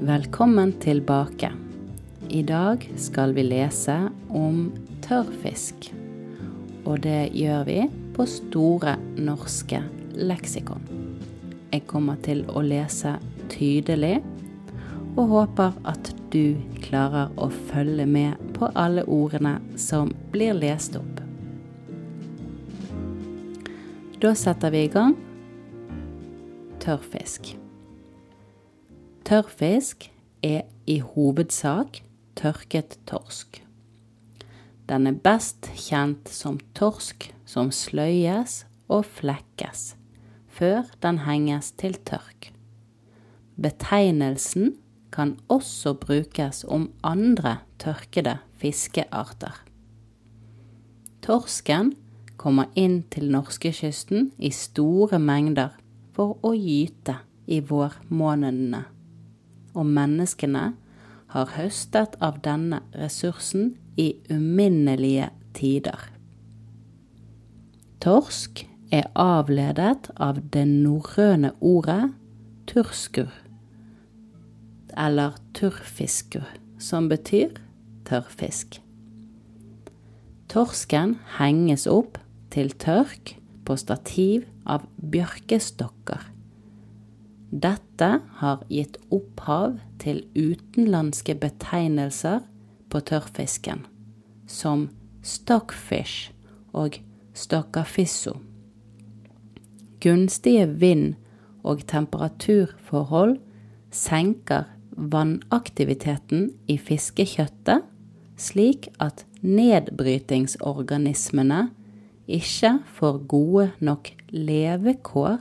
Velkommen tilbake. I dag skal vi lese om tørrfisk. Og det gjør vi på Store norske leksikon. Jeg kommer til å lese tydelig, og håper at du klarer å følge med på alle ordene som blir lest opp. Da setter vi i gang. Tørrfisk. Tørrfisk er i hovedsak tørket torsk. Den er best kjent som torsk som sløyes og flekkes før den henges til tørk. Betegnelsen kan også brukes om andre tørkede fiskearter. Torsken kommer inn til norskekysten i store mengder for å gyte i vårmånedene og menneskene har høstet av denne ressursen i uminnelige tider. Torsk er avledet av det norrøne ordet turskur, eller turfiskur, som betyr tørrfisk. Torsken henges opp til tørk på stativ av bjørkestokker dette har gitt opphav til utenlandske betegnelser på tørrfisken, som stockfish og stoccafisso. Gunstige vind- og temperaturforhold senker vannaktiviteten i fiskekjøttet, slik at nedbrytingsorganismene ikke får gode nok levekår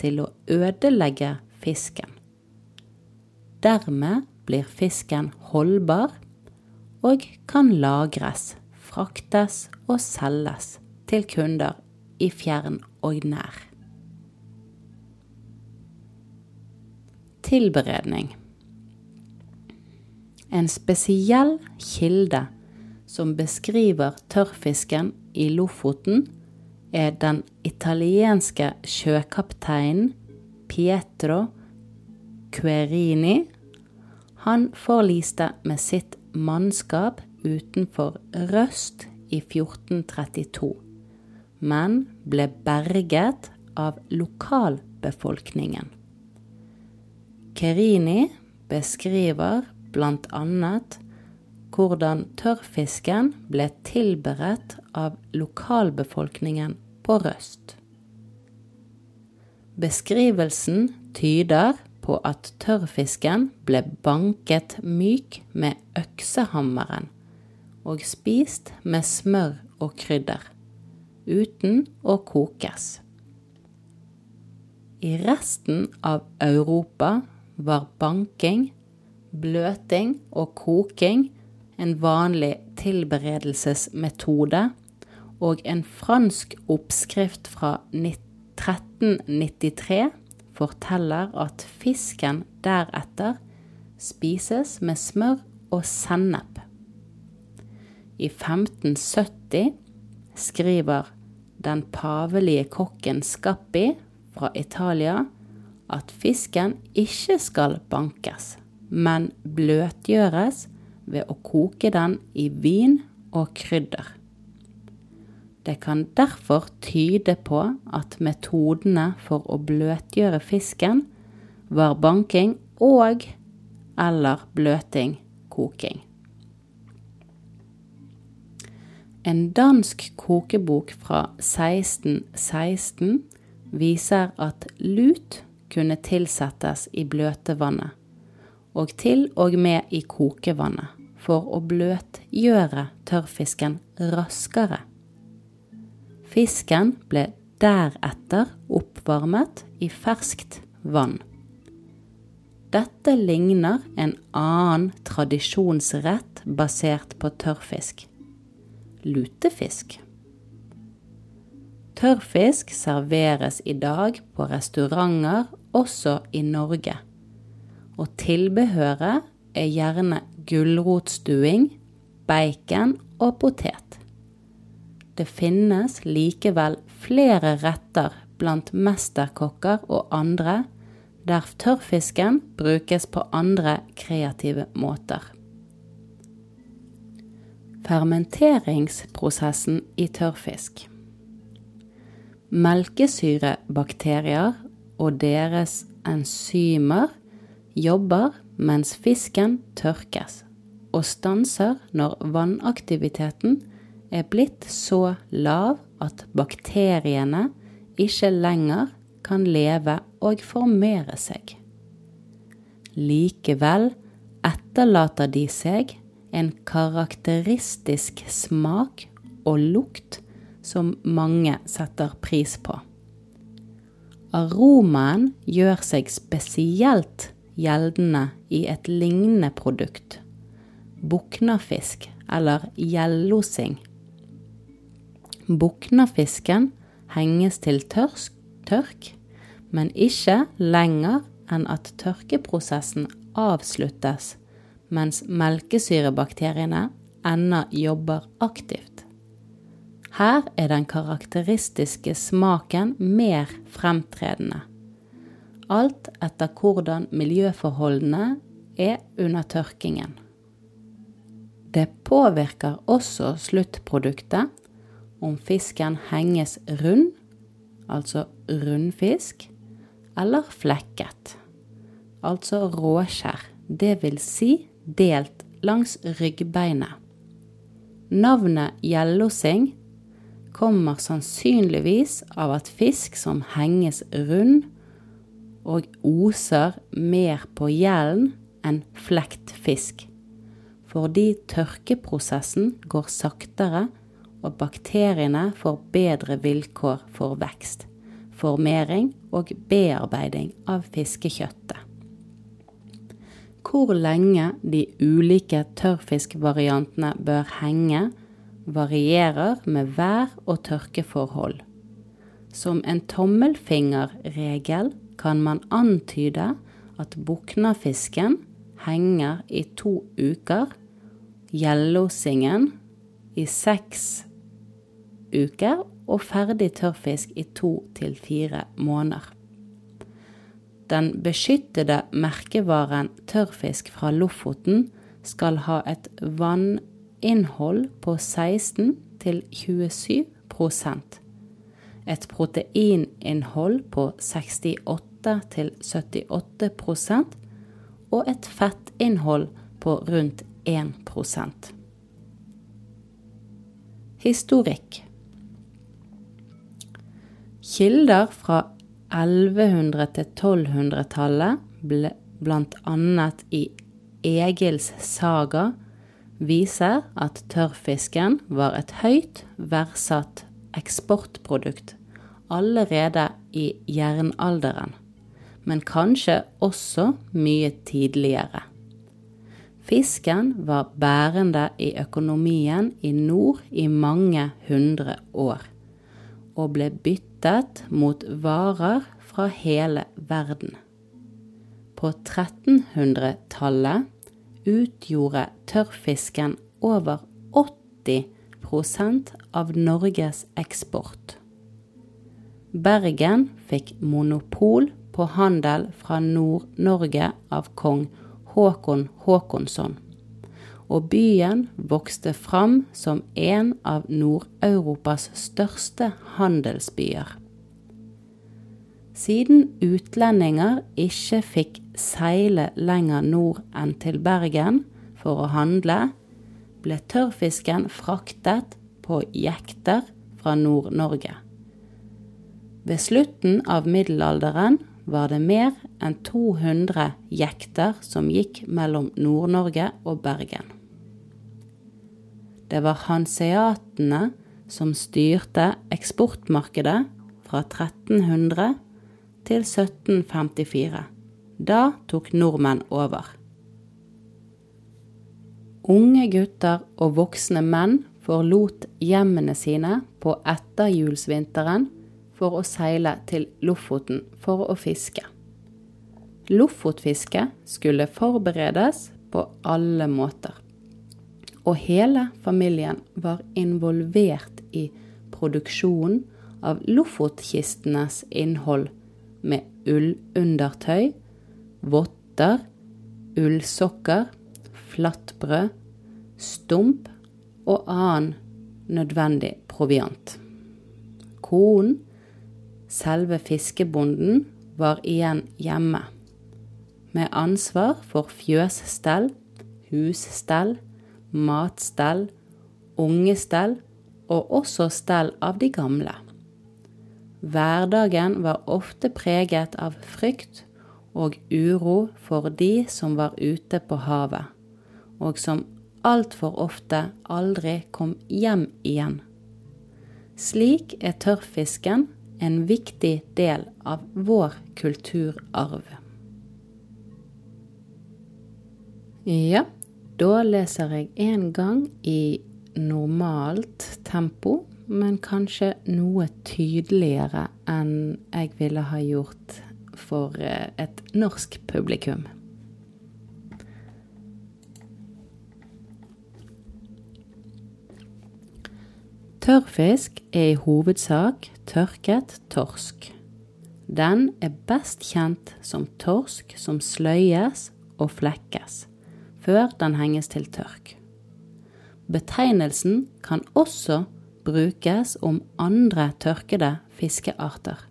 til å ødelegge fisken. Dermed blir fisken holdbar og kan lagres, fraktes og selges til kunder i fjern og nær. Tilberedning En spesiell kilde som beskriver tørrfisken i Lofoten, er den italienske sjøkapteinen Pietro Querini. Han forliste med sitt mannskap utenfor Røst i 1432, men ble berget av lokalbefolkningen. Kerini beskriver annet hvordan tørrfisken ble tilberedt av lokalbefolkningen på Røst. Beskrivelsen tyder på at tørrfisken ble banket myk med øksehammeren og spist med smør og krydder, uten å kokes. I resten av Europa var banking, bløting og koking en vanlig tilberedelsesmetode, og en fransk oppskrift fra 19 1393 forteller at fisken deretter spises med smør og sennep. I 1570 skriver den pavelige kokken Scappi fra Italia at fisken ikke skal bankes, men bløtgjøres ved å koke den i vin og krydder. Det kan derfor tyde på at metodene for å bløtgjøre fisken var banking og eller bløting, koking. En dansk kokebok fra 1616 viser at lut kunne tilsettes i bløtevannet, og til og med i kokevannet, for å bløtgjøre tørrfisken raskere. Fisken ble deretter oppvarmet i ferskt vann. Dette ligner en annen tradisjonsrett basert på tørrfisk lutefisk. Tørrfisk serveres i dag på restauranter også i Norge, og tilbehøret er gjerne gulrotstuing, bacon og potet. Det finnes likevel flere retter blant mesterkokker og andre der tørrfisken brukes på andre kreative måter. Fermenteringsprosessen i tørrfisk. Melkesyrebakterier og deres enzymer jobber mens fisken tørkes, og stanser når vannaktiviteten er blitt så lav at bakteriene ikke lenger kan leve og formere seg. Likevel etterlater de seg en karakteristisk smak og lukt som mange setter pris på. Aromaen gjør seg spesielt gjeldende i et lignende produkt, buknafisk eller gjellosing. Buknafisken henges til tørsk, tørk, men ikke lenger enn at tørkeprosessen avsluttes mens melkesyrebakteriene ennå jobber aktivt. Her er den karakteristiske smaken mer fremtredende. Alt etter hvordan miljøforholdene er under tørkingen. Det påvirker også sluttproduktet om fisken henges rund, altså rundfisk, eller flekket, altså råskjær, det vil si delt langs ryggbeinet. Navnet gjellosing kommer sannsynligvis av at fisk som henges rund og oser mer på gjellen enn flekt fisk, fordi tørkeprosessen går saktere og bakteriene får bedre vilkår for vekst, formering og bearbeiding av fiskekjøttet. Hvor lenge de ulike tørrfiskvariantene bør henge, varierer med vær- og tørkeforhold. Som en tommelfingerregel kan man antyde at buknafisken henger i to uker, gjellosingen i seks uker og ferdig tørrfisk i to til fire måneder. Den beskyttede merkevaren tørrfisk fra Lofoten skal ha et vanninnhold på 16 til 27 et proteininnhold på 68 til 78% og et fettinnhold på rundt 1% Historikk Kilder fra 1100- til 1200-tallet, bl.a. i Egils saga, viser at tørrfisken var et høyt verdsatt eksportprodukt allerede i jernalderen, men kanskje også mye tidligere. Fisken var bærende i økonomien i nord i mange hundre år, og ble byttet mot varer fra hele verden. På 1300-tallet utgjorde tørrfisken over 80% av Norges eksport. Bergen fikk monopol på handel fra Nord-Norge av kong Håkon Håkonsson og byen vokste fram som en av Nord-Europas største handelsbyer. Siden utlendinger ikke fikk seile lenger nord enn til Bergen for å handle, ble tørrfisken fraktet på jekter fra Nord-Norge. Ved slutten av middelalderen var det mer enn 200 jekter som gikk mellom Nord-Norge og Bergen. Det var hanseatene som styrte eksportmarkedet fra 1300 til 1754. Da tok nordmenn over. Unge gutter og voksne menn forlot hjemmene sine på etterjulsvinteren for å seile til Lofoten for å fiske. Lofotfiske skulle forberedes på alle måter og hele familien var involvert i produksjonen av Lofotkistenes innhold med ullundertøy, votter, ullsokker, flatbrød, stump og annen nødvendig proviant. Konen, selve fiskebonden, var igjen hjemme, med ansvar for fjøsstell, husstell, matstell, ungestell og også stell av de gamle. Hverdagen var ofte preget av frykt og uro for de som var ute på havet, og som altfor ofte aldri kom hjem igjen. Slik er tørrfisken en viktig del av vår kulturarv. Ja, da leser jeg én gang i normalt tempo, men kanskje noe tydeligere enn jeg ville ha gjort for eh, et norsk publikum. Tørrfisk er i hovedsak tørket torsk. Den er best kjent som torsk som sløyes og flekkes, før den henges til tørk. Betegnelsen kan også brukes om andre tørkede fiskearter.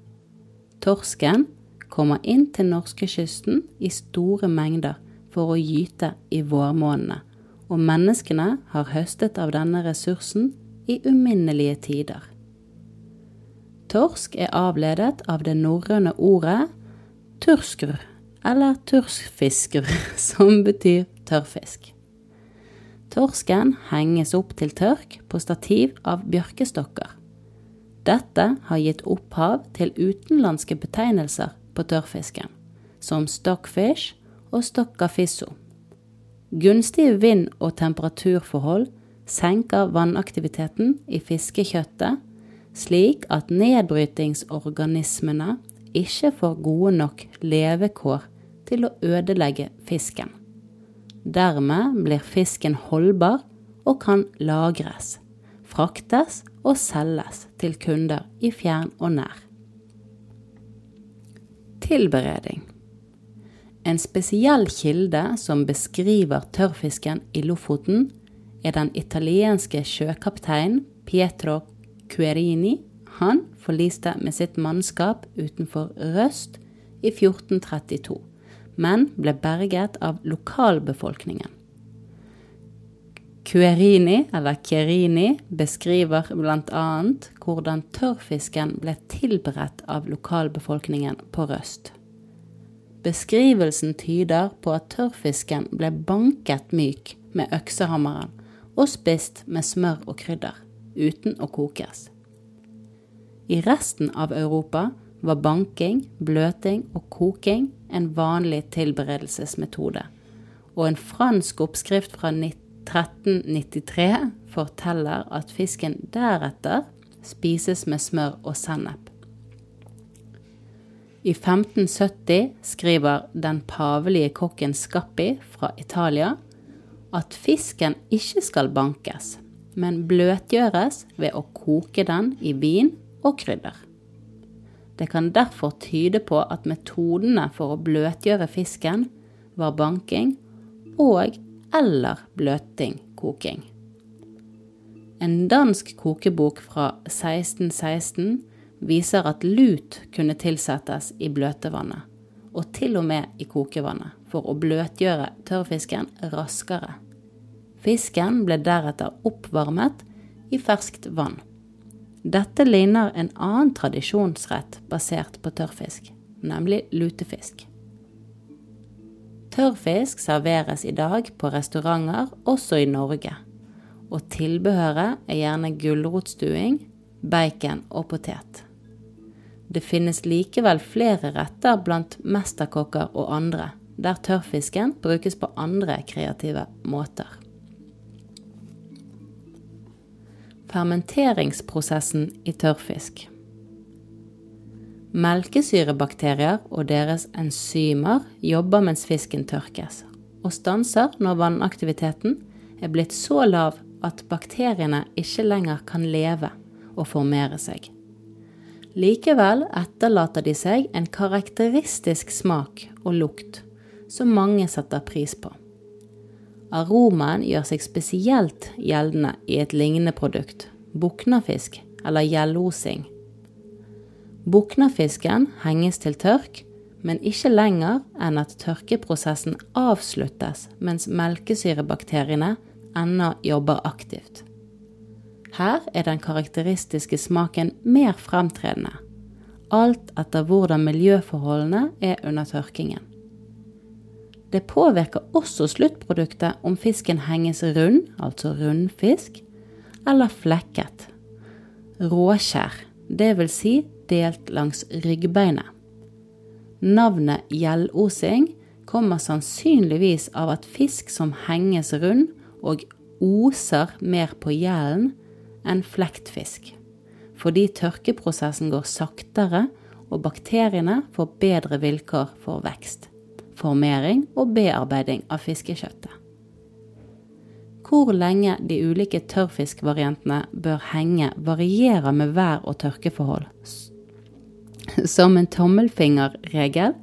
Torsken kommer inn til norskekysten i store mengder for å gyte i vårmånedene, og menneskene har høstet av denne ressursen i uminnelige tider. Torsk er avledet av det norrøne ordet turskr, eller turskfisker, som betyr tørrfisk. Torsken henges opp til tørk på stativ av bjørkestokker. Dette har gitt opphav til utenlandske betegnelser på tørrfisken, som stockfish og stoccafisso. Gunstige vind- og temperaturforhold senker vannaktiviteten i fiskekjøttet, slik at nedbrytingsorganismene ikke får gode nok levekår til å ødelegge fisken. Dermed blir fisken holdbar og kan lagres, fraktes og selges til kunder i fjern og nær. Tilberedning En spesiell kilde som beskriver tørrfisken i Lofoten, er den italienske sjøkapteinen Pietro Cuerini. Han forliste med sitt mannskap utenfor Røst i 1432, men ble berget av lokalbefolkningen. Kuerini, eller Kierini, beskriver bl.a. hvordan tørrfisken ble tilberedt av lokalbefolkningen på Røst. Beskrivelsen tyder på at tørrfisken ble banket myk med øksehammeren og spist med smør og krydder, uten å kokes. I resten av Europa var banking, bløting og koking en vanlig tilberedelsesmetode, og en fransk oppskrift fra 1393 forteller at fisken deretter spises med smør og sennep. I 1570 skriver den pavelige kokken Scappi fra Italia at fisken ikke skal bankes, men bløtgjøres ved å koke den i vin og krydder. Det kan derfor tyde på at metodene for å bløtgjøre fisken var banking og eller bløting, koking. En dansk kokebok fra 1616 viser at lut kunne tilsettes i bløtevannet, og til og med i kokevannet for å bløtgjøre tørrfisken raskere. Fisken ble deretter oppvarmet i ferskt vann. Dette ligner en annen tradisjonsrett basert på tørrfisk, nemlig lutefisk. Tørrfisk serveres i dag på restauranter også i Norge, og tilbehøret er gjerne gulrotstuing, bacon og potet. Det finnes likevel flere retter blant mesterkokker og andre, der tørrfisken brukes på andre kreative måter. Fermenteringsprosessen i tørrfisk. Melkesyrebakterier og deres enzymer jobber mens fisken tørkes, og stanser når vannaktiviteten er blitt så lav at bakteriene ikke lenger kan leve og formere seg. Likevel etterlater de seg en karakteristisk smak og lukt som mange setter pris på. Aromaen gjør seg spesielt gjeldende i et lignende produkt, buknafisk eller gjellosing. Buknafisken henges til tørk, men ikke lenger enn at tørkeprosessen avsluttes mens melkesyrebakteriene ennå jobber aktivt. Her er den karakteristiske smaken mer fremtredende, alt etter hvordan miljøforholdene er under tørkingen. Det påvirker også sluttproduktet om fisken henges rund, altså rundfisk, eller flekket. Råskjær, dvs. Si delt langs ryggbeinet. Navnet gjellosing kommer sannsynligvis av at fisk som henges rund og oser mer på gjellen enn flektfisk, fordi tørkeprosessen går saktere og bakteriene får bedre vilkår for vekst, formering og bearbeiding av fiskekjøttet. Hvor lenge de ulike tørrfiskvariantene bør henge, varierer med vær- og tørkeforhold. Som en tommelfingerregel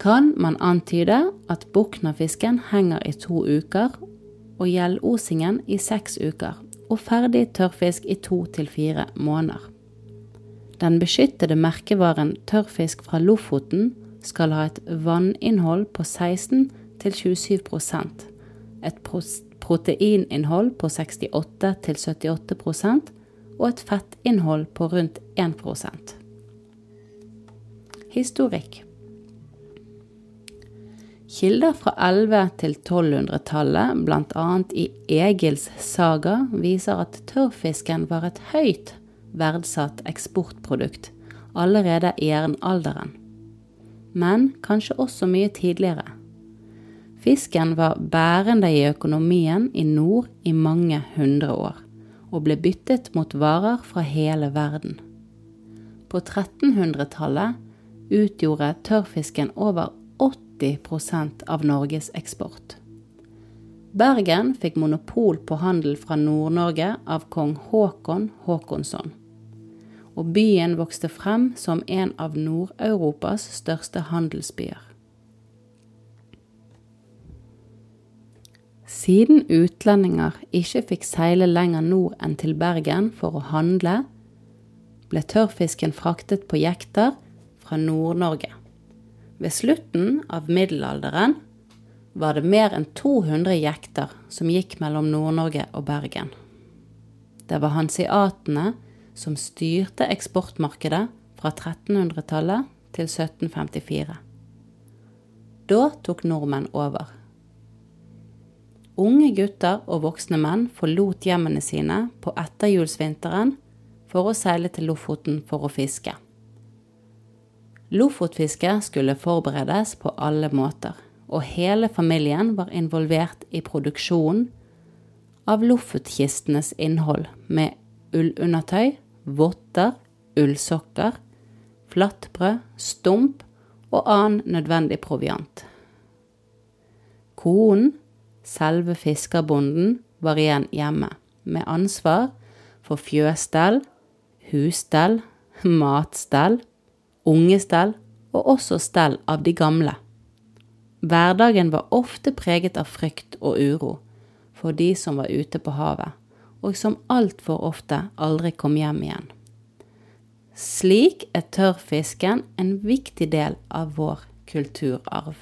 kan man antyde at buknafisken henger i to uker og gjellosingen i seks uker, og ferdig tørrfisk i to til fire måneder. Den beskyttede merkevaren tørrfisk fra Lofoten skal ha et vanninnhold på 16-27%, et proteininnhold på 68-78%, og et fettinnhold på rundt 1% Historikk Kilder fra 11- til 1200-tallet, bl.a. i Egils saga, viser at tørrfisken var et høyt verdsatt eksportprodukt allerede i jernalderen. Men kanskje også mye tidligere. Fisken var bærende i økonomien i nord i mange hundre år, og ble byttet mot varer fra hele verden. På 1300-tallet utgjorde tørrfisken over 80% av Norges eksport. Bergen fikk monopol på handel fra Nord-Norge av kong Håkon Håkonsson. Og byen vokste frem som en av Nord-Europas største handelsbyer. Siden utlendinger ikke fikk seile lenger nord enn til Bergen for å handle, ble tørrfisken fraktet på jekter fra Nord-Norge. Ved slutten av middelalderen var det mer enn 200 jekter som gikk mellom Nord-Norge og Bergen. Det var hansiatene som styrte eksportmarkedet fra 1300-tallet til 1754. Da tok nordmenn over. Unge gutter og voksne menn forlot hjemmene sine på etterjulsvinteren for å seile til Lofoten for å fiske. Lofotfisket skulle forberedes på alle måter, og hele familien var involvert i produksjonen av Lofotkistenes innhold med ullundertøy, votter, ullsokker, flatbrød, stump og annen nødvendig proviant. Konen, selve fiskerbonden, var igjen hjemme, med ansvar for fjøsstell, husstell, matstell ungestell og også stell av de gamle. Hverdagen var ofte preget av frykt og uro for de som var ute på havet, og som altfor ofte aldri kom hjem igjen. Slik er tørrfisken en viktig del av vår kulturarv.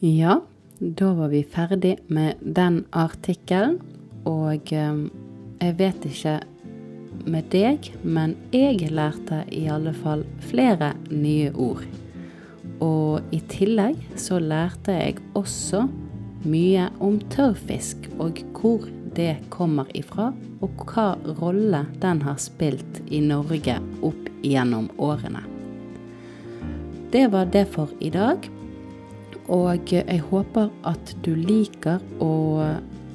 Ja, da var vi ferdig med den artikkelen, og eh, jeg vet ikke med deg, men jeg lærte i alle fall flere nye ord. Og i tillegg så lærte jeg også mye om tørrfisk og hvor det kommer ifra, og hva rolle den har spilt i Norge opp gjennom årene. Det var det for i dag. Og jeg håper at du liker å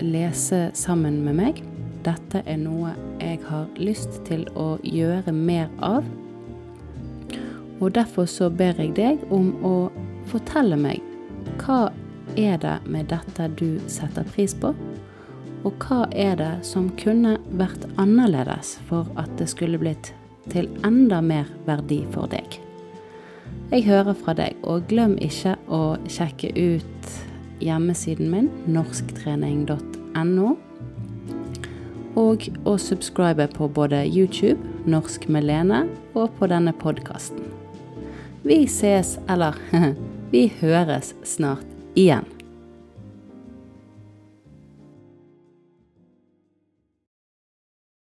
lese sammen med meg dette er noe jeg har lyst til å gjøre mer av. Og derfor så ber jeg deg om å fortelle meg hva er det med dette du setter pris på, Og hva er det som kunne vært annerledes for at det skulle blitt til enda mer verdi for deg? Jeg hører fra deg, og glem ikke å sjekke ut hjemmesiden min, norsktrening.no, og å subscribe på både YouTube, Norsk med Lene, og på denne podkasten. Vi ses, eller vi høres snart igjen.